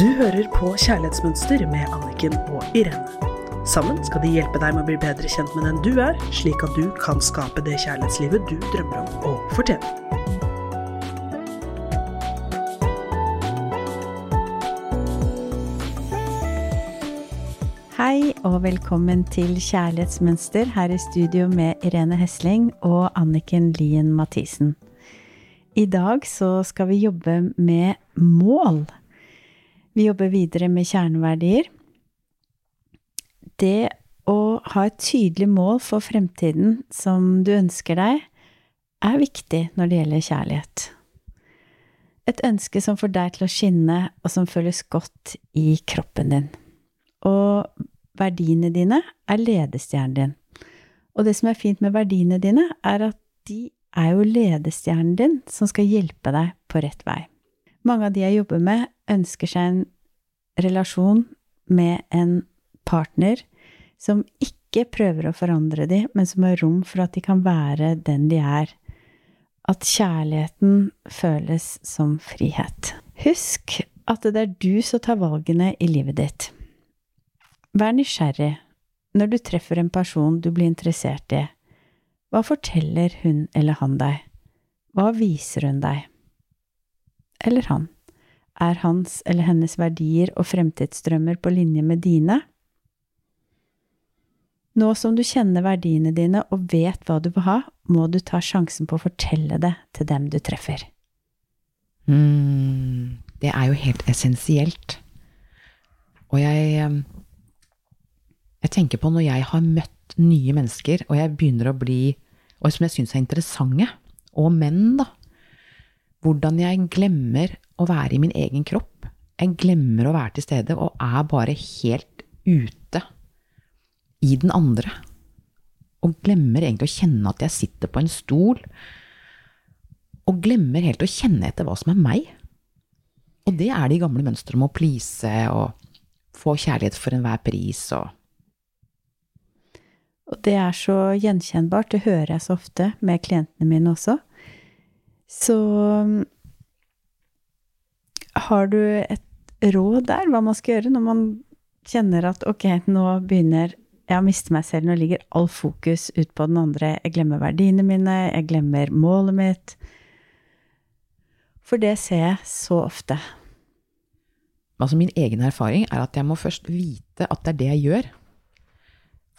Du hører på Kjærlighetsmønster med Anniken og Irene. Sammen skal de hjelpe deg med å bli bedre kjent med den du er, slik at du kan skape det kjærlighetslivet du drømmer om å fortjene. Hei og velkommen til Kjærlighetsmønster her i studio med Irene Hesling og Anniken Lien Mathisen. I dag så skal vi jobbe med mål. Vi jobber videre med kjerneverdier. Det å ha et tydelig mål for fremtiden som du ønsker deg, er viktig når det gjelder kjærlighet. Et ønske som får deg til å skinne, og som føles godt i kroppen din. Og verdiene dine er ledestjernen din. Og det som er fint med verdiene dine, er at de er jo ledestjernen din som skal hjelpe deg på rett vei. Mange av de jeg jobber med, ønsker seg en relasjon med en partner som ikke prøver å forandre dem, men som har rom for at de kan være den de er. At kjærligheten føles som frihet. Husk at det er du som tar valgene i livet ditt. Vær nysgjerrig når du treffer en person du blir interessert i. Hva forteller hun eller han deg? Hva viser hun deg? Eller han? Er hans eller hennes verdier og fremtidsdrømmer på linje med dine? Nå som du kjenner verdiene dine og vet hva du vil ha, må du ta sjansen på å fortelle det til dem du treffer. Mm, det er jo helt essensielt. Og jeg Jeg tenker på når jeg har møtt nye mennesker, og jeg begynner å bli Og som jeg syns er interessante, og menn, da. Hvordan jeg glemmer å være i min egen kropp. Jeg glemmer å være til stede, og er bare helt ute i den andre. Og glemmer egentlig å kjenne at jeg sitter på en stol. Og glemmer helt å kjenne etter hva som er meg. Og det er de gamle mønstrene om å please og få kjærlighet for enhver pris og Og det er så gjenkjennbart, det hører jeg så ofte med klientene mine også. Så har du et råd der, hva man skal gjøre når man kjenner at ok, nå begynner jeg å miste meg selv, nå ligger all fokus ut på den andre, jeg glemmer verdiene mine, jeg glemmer målet mitt. For det ser jeg så ofte. Altså min egen erfaring er at jeg må først vite at det er det jeg gjør.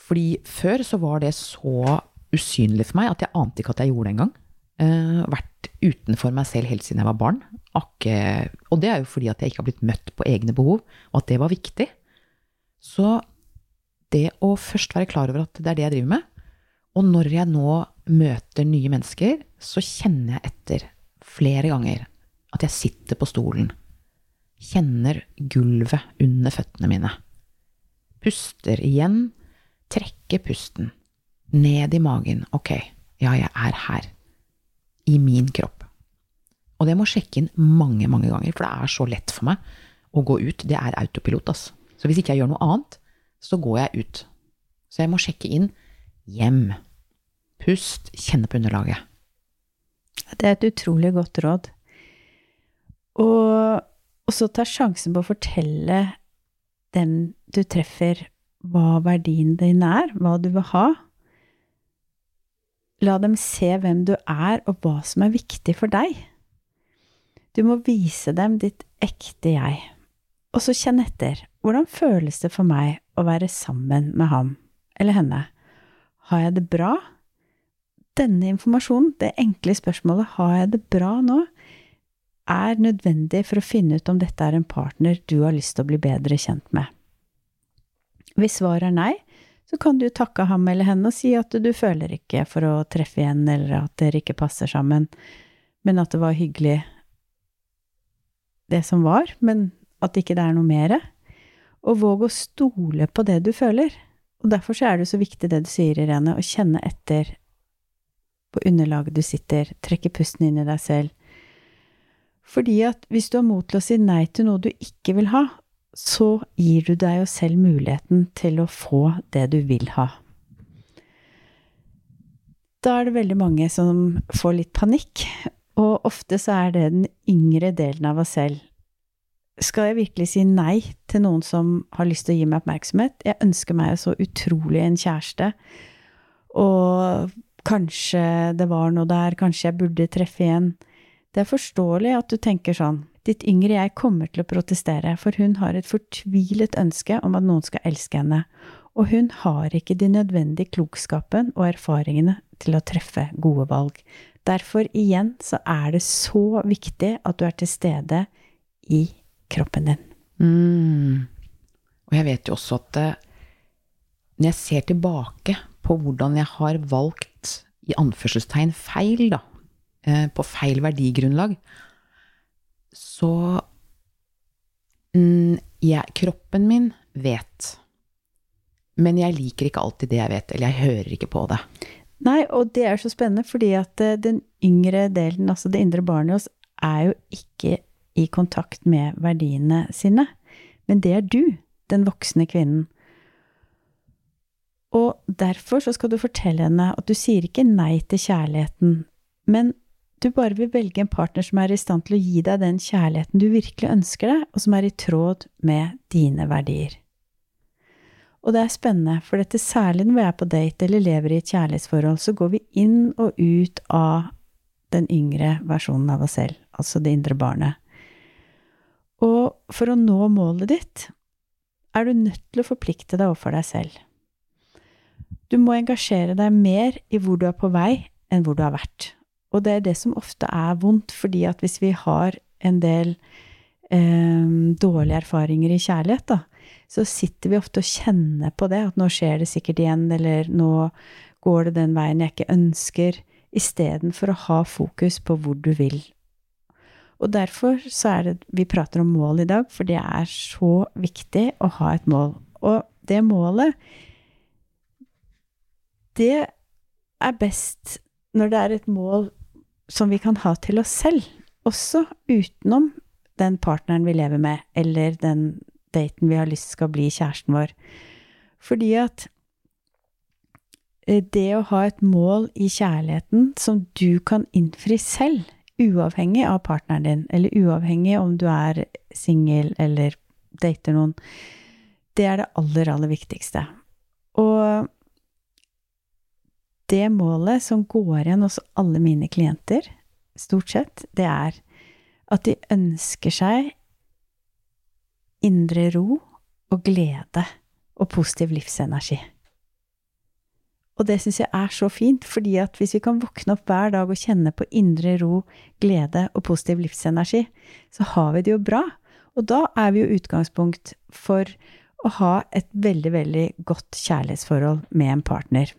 Fordi før så var det så usynlig for meg at jeg ante ikke at jeg gjorde det engang. Uh, vært utenfor meg selv helt siden jeg var barn. Akke, og det er jo fordi at jeg ikke har blitt møtt på egne behov, og at det var viktig. Så det å først være klar over at det er det jeg driver med, og når jeg nå møter nye mennesker, så kjenner jeg etter flere ganger at jeg sitter på stolen, kjenner gulvet under føttene mine, puster igjen, trekker pusten, ned i magen, ok, ja, jeg er her, i min kropp. Og det må jeg sjekke inn mange, mange ganger, for det er så lett for meg å gå ut, det er autopilot, ass. Så hvis ikke jeg gjør noe annet, så går jeg ut. Så jeg må sjekke inn hjem. Pust, kjenne på underlaget. Det er et utrolig godt råd. Og, og så ta sjansen på å fortelle dem du treffer, hva verdien din er, hva du vil ha. La dem se hvem du er, og hva som er viktig for deg. Du må vise dem ditt ekte jeg. Og så kjenn etter. Hvordan føles det for meg å være sammen med ham eller henne? Har jeg det bra? Denne informasjonen, det enkle spørsmålet har jeg det bra nå, er nødvendig for å finne ut om dette er en partner du har lyst til å bli bedre kjent med. Hvis svaret er nei, så kan du takke ham eller henne og si at du føler ikke for å treffe igjen, eller at dere ikke passer sammen, men at det var hyggelig det som var, men at ikke det er noe mere. Og våg å stole på det du føler. Og derfor så er det så viktig det du sier, Irene, å kjenne etter på underlaget du sitter, trekke pusten inn i deg selv. Fordi at hvis du har mot til å si nei til noe du ikke vil ha, så gir du deg jo selv muligheten til å få det du vil ha. Da er det veldig mange som får litt panikk, og ofte så er det den yngre delen av oss selv skal jeg virkelig si nei til noen som har lyst til å gi meg oppmerksomhet? Jeg ønsker meg så utrolig en kjæreste, og kanskje det var noe der, kanskje jeg burde treffe igjen. Det er forståelig at du tenker sånn. Ditt yngre jeg kommer til å protestere, for hun har et fortvilet ønske om at noen skal elske henne, og hun har ikke de nødvendige klokskapen og erfaringene til å treffe gode valg. Derfor igjen så er det så viktig at du er til stede i kroppen din. Mm. Og jeg vet jo også at når jeg ser tilbake på hvordan jeg har valgt i anførselstegn feil, da, eh, på feil verdigrunnlag, så mm, jeg, Kroppen min vet. Men jeg liker ikke alltid det jeg vet, eller jeg hører ikke på det. Nei, og det er så spennende, fordi at eh, den yngre delen, altså det indre barnet i oss, er jo ikke i kontakt med verdiene sine. Men det er du, den voksne kvinnen. Og derfor så skal du fortelle henne at du sier ikke nei til kjærligheten, men du bare vil velge en partner som er i stand til å gi deg den kjærligheten du virkelig ønsker deg, og som er i tråd med dine verdier. Og det er spennende, for dette særlig når vi er på date eller lever i et kjærlighetsforhold, så går vi inn og ut av den yngre versjonen av oss selv, altså det indre barnet. Og for å nå målet ditt er du nødt til å forplikte deg overfor deg selv. Du må engasjere deg mer i hvor du er på vei, enn hvor du har vært. Og det er det som ofte er vondt, fordi at hvis vi har en del eh, dårlige erfaringer i kjærlighet, da, så sitter vi ofte og kjenner på det, at nå skjer det sikkert igjen, eller nå går det den veien jeg ikke ønsker, istedenfor å ha fokus på hvor du vil og derfor så er det vi prater om mål i dag, for det er så viktig å ha et mål. Og det målet, det er best når det er et mål som vi kan ha til oss selv, også utenom den partneren vi lever med, eller den daten vi har lyst skal bli kjæresten vår. Fordi at eh, det å ha et mål i kjærligheten som du kan innfri selv, uavhengig av partneren din, eller uavhengig om du er singel eller dater noen, det er det aller, aller viktigste. Og det målet som går igjen hos alle mine klienter, stort sett, det er at de ønsker seg indre ro og glede og positiv livsenergi. Og det syns jeg er så fint, fordi at hvis vi kan våkne opp hver dag og kjenne på indre ro, glede og positiv livsenergi, så har vi det jo bra. Og da er vi jo utgangspunkt for å ha et veldig, veldig godt kjærlighetsforhold med en partner.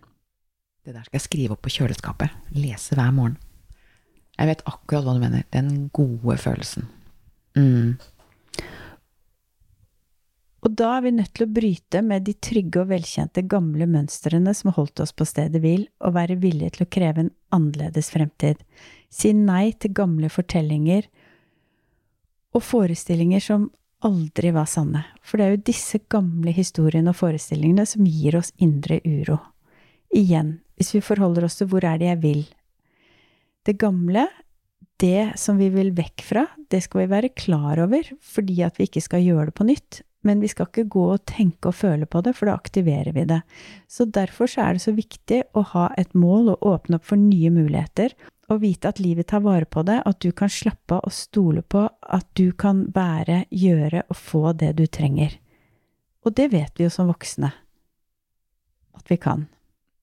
Det der skal jeg skrive opp på kjøleskapet. Lese hver morgen. Jeg vet akkurat hva du mener. Den gode følelsen. Mm. Og da er vi nødt til å bryte med de trygge og velkjente gamle mønstrene som holdt oss på stedet hvil, og være villige til å kreve en annerledes fremtid. Si nei til gamle fortellinger og forestillinger som aldri var sanne, for det er jo disse gamle historiene og forestillingene som gir oss indre uro. Igjen, hvis vi forholder oss til hvor er det jeg vil? Det gamle, det som vi vil vekk fra, det skal vi være klar over, fordi at vi ikke skal gjøre det på nytt, men vi skal ikke gå og tenke og føle på det, for da aktiverer vi det. Så derfor så er det så viktig å ha et mål og åpne opp for nye muligheter, og vite at livet tar vare på det, at du kan slappe av og stole på at du kan være, gjøre og få det du trenger. Og det vet vi jo som voksne at vi kan.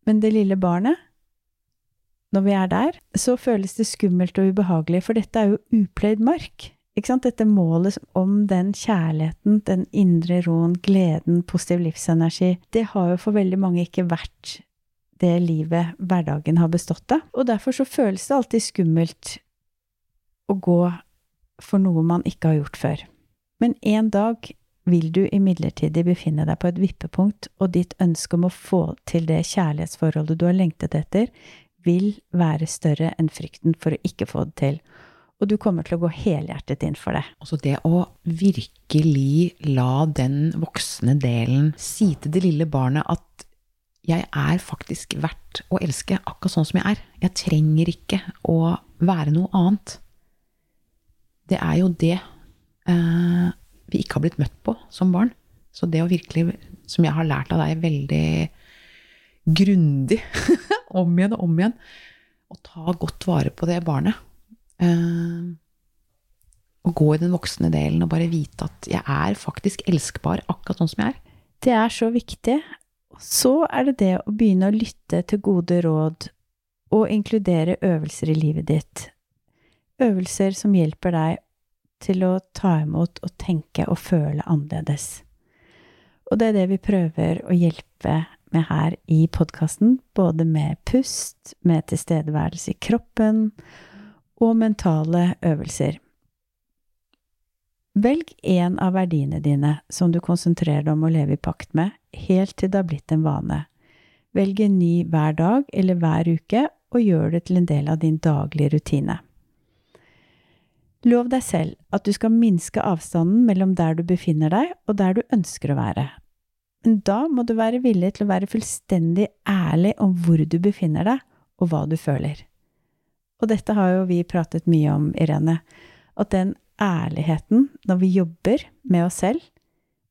Men det lille barnet, når vi er der, så føles det skummelt og ubehagelig, for dette er jo upløyd mark. Dette målet om den kjærligheten, den indre roen, gleden, positiv livsenergi, det har jo for veldig mange ikke vært det livet hverdagen har bestått av. Og derfor så føles det alltid skummelt å gå for noe man ikke har gjort før. Men en dag vil du imidlertid befinne deg på et vippepunkt, og ditt ønske om å få til det kjærlighetsforholdet du har lengtet etter, vil være større enn frykten for å ikke få det til og du kommer til å gå helhjertet inn for det. Altså det å virkelig la den voksne delen si til det lille barnet at jeg er faktisk verdt å elske akkurat sånn som jeg er. Jeg trenger ikke å være noe annet. Det er jo det eh, vi ikke har blitt møtt på som barn. Så det å virkelig, som jeg har lært av deg veldig grundig, om igjen og om igjen, å ta godt vare på det barnet. Eh, å gå i den voksne delen og bare vite at jeg er faktisk elskbar akkurat sånn som jeg er. Det er så viktig. Så er det det å begynne å lytte til gode råd og inkludere øvelser i livet ditt. Øvelser som hjelper deg til å ta imot og tenke og føle annerledes. Og det er det vi prøver å hjelpe med her i podkasten, både med pust, med tilstedeværelse i kroppen og mentale øvelser. Velg én av verdiene dine som du konsentrerer deg om å leve i pakt med, helt til det har blitt en vane. Velg en ny hver dag eller hver uke, og gjør det til en del av din daglige rutine. Lov deg selv at du skal minske avstanden mellom der du befinner deg og der du ønsker å være. Men da må du være villig til å være fullstendig ærlig om hvor du befinner deg, og hva du føler. Og dette har jo vi pratet mye om, Irene, at den ærligheten når vi jobber med oss selv,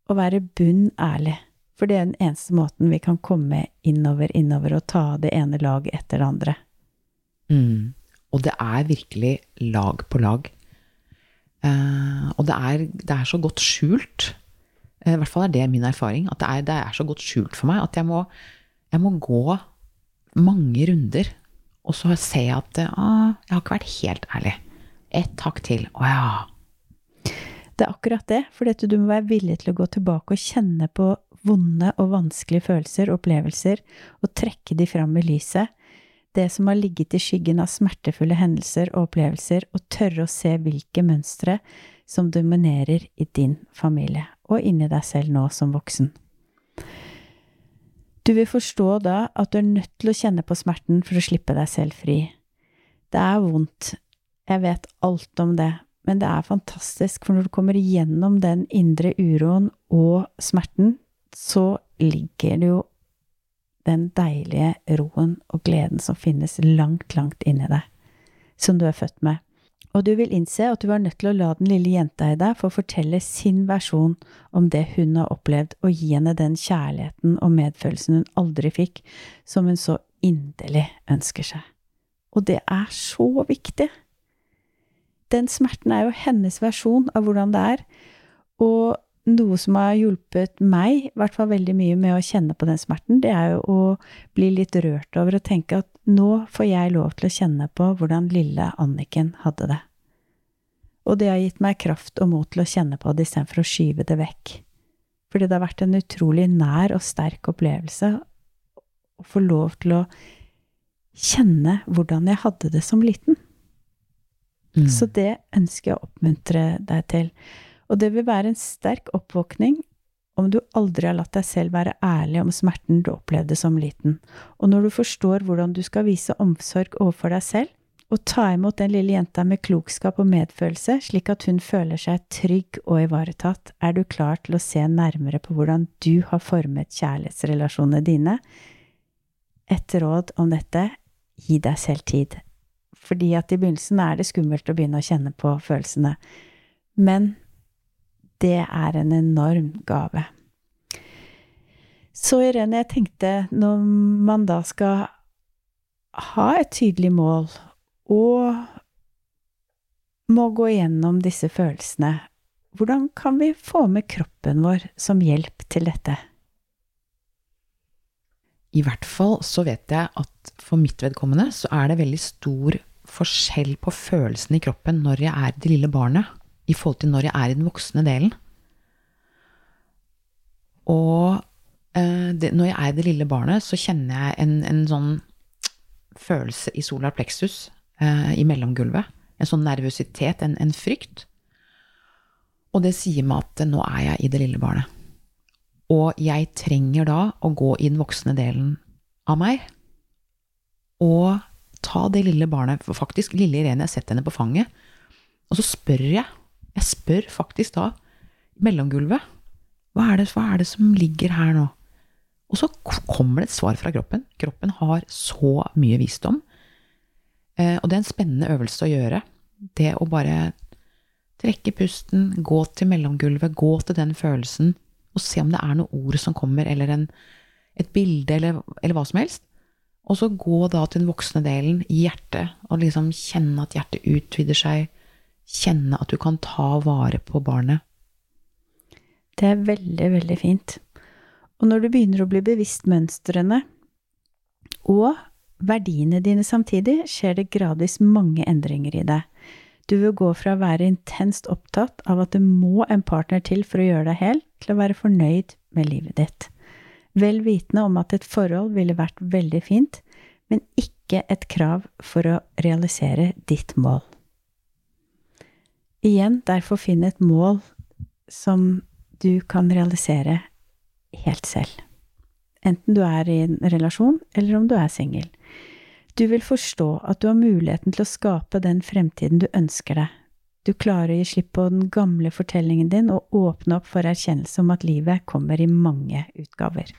å være bunn ærlig. For det er den eneste måten vi kan komme innover, innover og ta det ene laget etter det andre. Mm. Og det er virkelig lag på lag. Uh, og det er, det er, så godt skjult. Uh, I hvert fall er det min erfaring. At det er, det er så godt skjult for meg at jeg må, jeg må gå mange runder, og så ser jeg at uh, jeg har ikke vært helt ærlig. Ett hakk til. Å ja. Det er akkurat det, for du må være villig til å gå tilbake og kjenne på vonde og vanskelige følelser og opplevelser, og trekke de fram i lyset. Det som har ligget i skyggen av smertefulle hendelser og opplevelser, og tørre å se hvilke mønstre som dominerer i din familie, og inni deg selv nå som voksen. Du vil forstå da at du er nødt til å kjenne på smerten for å slippe deg selv fri. Det er vondt, jeg vet alt om det, men det er fantastisk, for når du kommer igjennom den indre uroen og smerten, så ligger det jo den deilige roen og gleden som finnes langt, langt inni deg, som du er født med. Og du vil innse at du er nødt til å la den lille jenta i deg få fortelle sin versjon om det hun har opplevd, og gi henne den kjærligheten og medfølelsen hun aldri fikk, som hun så inderlig ønsker seg. Og det er så viktig den smerten er jo hennes versjon av hvordan det er. Og noe som har hjulpet meg, i hvert fall veldig mye med å kjenne på den smerten, det er jo å bli litt rørt over å tenke at nå får jeg lov til å kjenne på hvordan lille Anniken hadde det. Og det har gitt meg kraft og mot til å kjenne på det istedenfor å skyve det vekk. Fordi det har vært en utrolig nær og sterk opplevelse å få lov til å kjenne hvordan jeg hadde det som liten. Mm. Så det ønsker jeg å oppmuntre deg til. Og det vil være en sterk oppvåkning om du aldri har latt deg selv være ærlig om smerten du opplevde som liten, og når du forstår hvordan du skal vise omsorg overfor deg selv, og ta imot den lille jenta med klokskap og medfølelse, slik at hun føler seg trygg og ivaretatt, er du klar til å se nærmere på hvordan du har formet kjærlighetsrelasjonene dine. Et råd om dette gi deg selv tid. Fordi at i begynnelsen er det skummelt å begynne å kjenne på følelsene. Men det er en enorm gave. Så Irene, jeg tenkte når man da skal ha et tydelig mål og må gå igjennom disse følelsene, hvordan kan vi få med kroppen vår som hjelp til dette? I hvert fall så vet jeg at for mitt vedkommende så er det veldig stor forskjell på følelsen i kroppen når jeg er det lille barnet, i forhold til når jeg er i den voksne delen. Og eh, det, når jeg er det lille barnet, så kjenner jeg en, en sånn følelse i solar plexus, eh, i mellomgulvet. En sånn nervøsitet, en, en, frykt. Og det sier meg at nå er jeg i det lille barnet. Og jeg trenger da å gå i den voksne delen av meg. Og ta det lille barnet, faktisk lille Irene, jeg setter henne på fanget, og så spør jeg, jeg spør faktisk da, mellomgulvet, hva er, det, hva er det som ligger her nå? Og så kommer det et svar fra kroppen. Kroppen har så mye visdom. Eh, og det er en spennende øvelse å gjøre. Det å bare Trekke pusten, gå til mellomgulvet, gå til den følelsen, og se om det er noe ord som kommer, eller en, et bilde, eller, eller hva som helst. Og så gå da til den voksne delen, hjertet, og liksom kjenne at hjertet utvider seg. Kjenne at du kan ta vare på barnet. Det er veldig, veldig fint. Og når du begynner å bli bevisst mønstrene og verdiene dine samtidig, skjer det gradvis mange endringer i deg. Du vil gå fra å være intenst opptatt av at det må en partner til for å gjøre deg hel, til å være fornøyd med livet ditt. Vel vitende om at et forhold ville vært veldig fint, men ikke et krav for å realisere ditt mål. Igjen, derfor finn et mål som du kan realisere helt selv. Enten du er i en relasjon, eller om du er singel. Du vil forstå at du har muligheten til å skape den fremtiden du ønsker deg. Du klarer å gi slipp på den gamle fortellingen din og åpne opp for erkjennelse om at livet kommer i mange utgaver.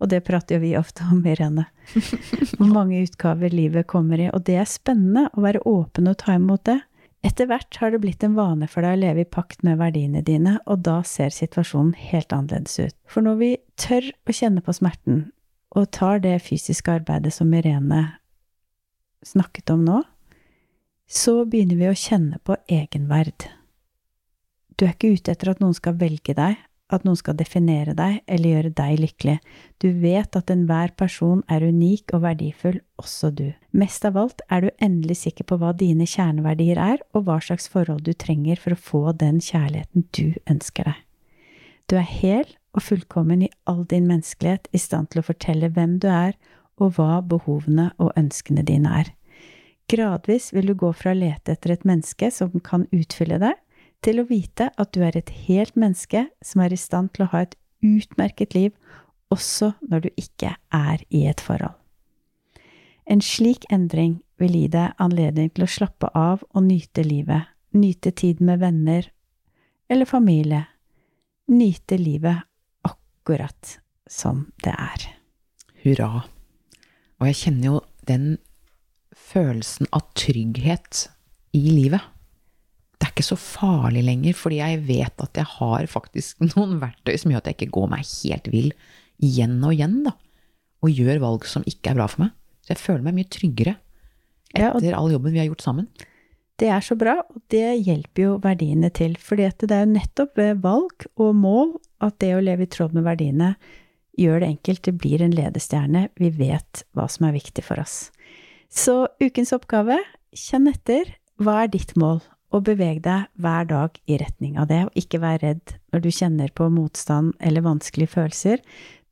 Og det prater jo vi ofte om, Irene. Hvor mange utgaver livet kommer i. Og det er spennende å være åpen og ta imot det. Etter hvert har det blitt en vane for deg å leve i pakt med verdiene dine, og da ser situasjonen helt annerledes ut. For når vi tør å kjenne på smerten, og tar det fysiske arbeidet som Irene snakket om nå, så begynner vi å kjenne på egenverd. Du er ikke ute etter at noen skal velge deg, at noen skal definere deg eller gjøre deg lykkelig. Du vet at enhver person er unik og verdifull, også du. Mest av alt er du endelig sikker på hva dine kjerneverdier er, og hva slags forhold du trenger for å få den kjærligheten du ønsker deg. Du er hel og fullkommen i all din menneskelighet, i stand til å fortelle hvem du er, og hva behovene og ønskene dine er. Gradvis vil du gå fra å lete etter et menneske som kan utfylle deg, til å vite at du er et helt menneske som er i stand til å ha et utmerket liv også når du ikke er i et forhold. En slik endring vil gi deg anledning til å slappe av og nyte livet, nyte tiden med venner eller familie, nyte livet akkurat som det er. Hurra. Og jeg kjenner jo den følelsen av trygghet i livet det er ikke så farlig lenger, fordi jeg vet at jeg har faktisk noen verktøy som gjør at jeg ikke går meg helt vill igjen og igjen, da. Og gjør valg som ikke er bra for meg. Så jeg føler meg mye tryggere etter all jobben vi har gjort sammen. Det er så bra, og det hjelper jo verdiene til. For det er jo nettopp ved valg og mål at det å leve i tråd med verdiene gjør det enkelt. Det blir en ledestjerne. Vi vet hva som er viktig for oss. Så ukens oppgave, kjenn etter. Hva er ditt mål? Og beveg deg hver dag i retning av det, og ikke vær redd når du kjenner på motstand eller vanskelige følelser.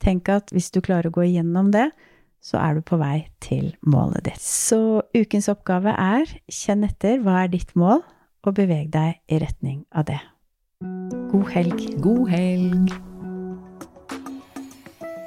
Tenk at hvis du klarer å gå igjennom det, så er du på vei til målet ditt. Så ukens oppgave er kjenn etter hva er ditt mål, og beveg deg i retning av det. God helg. God helg.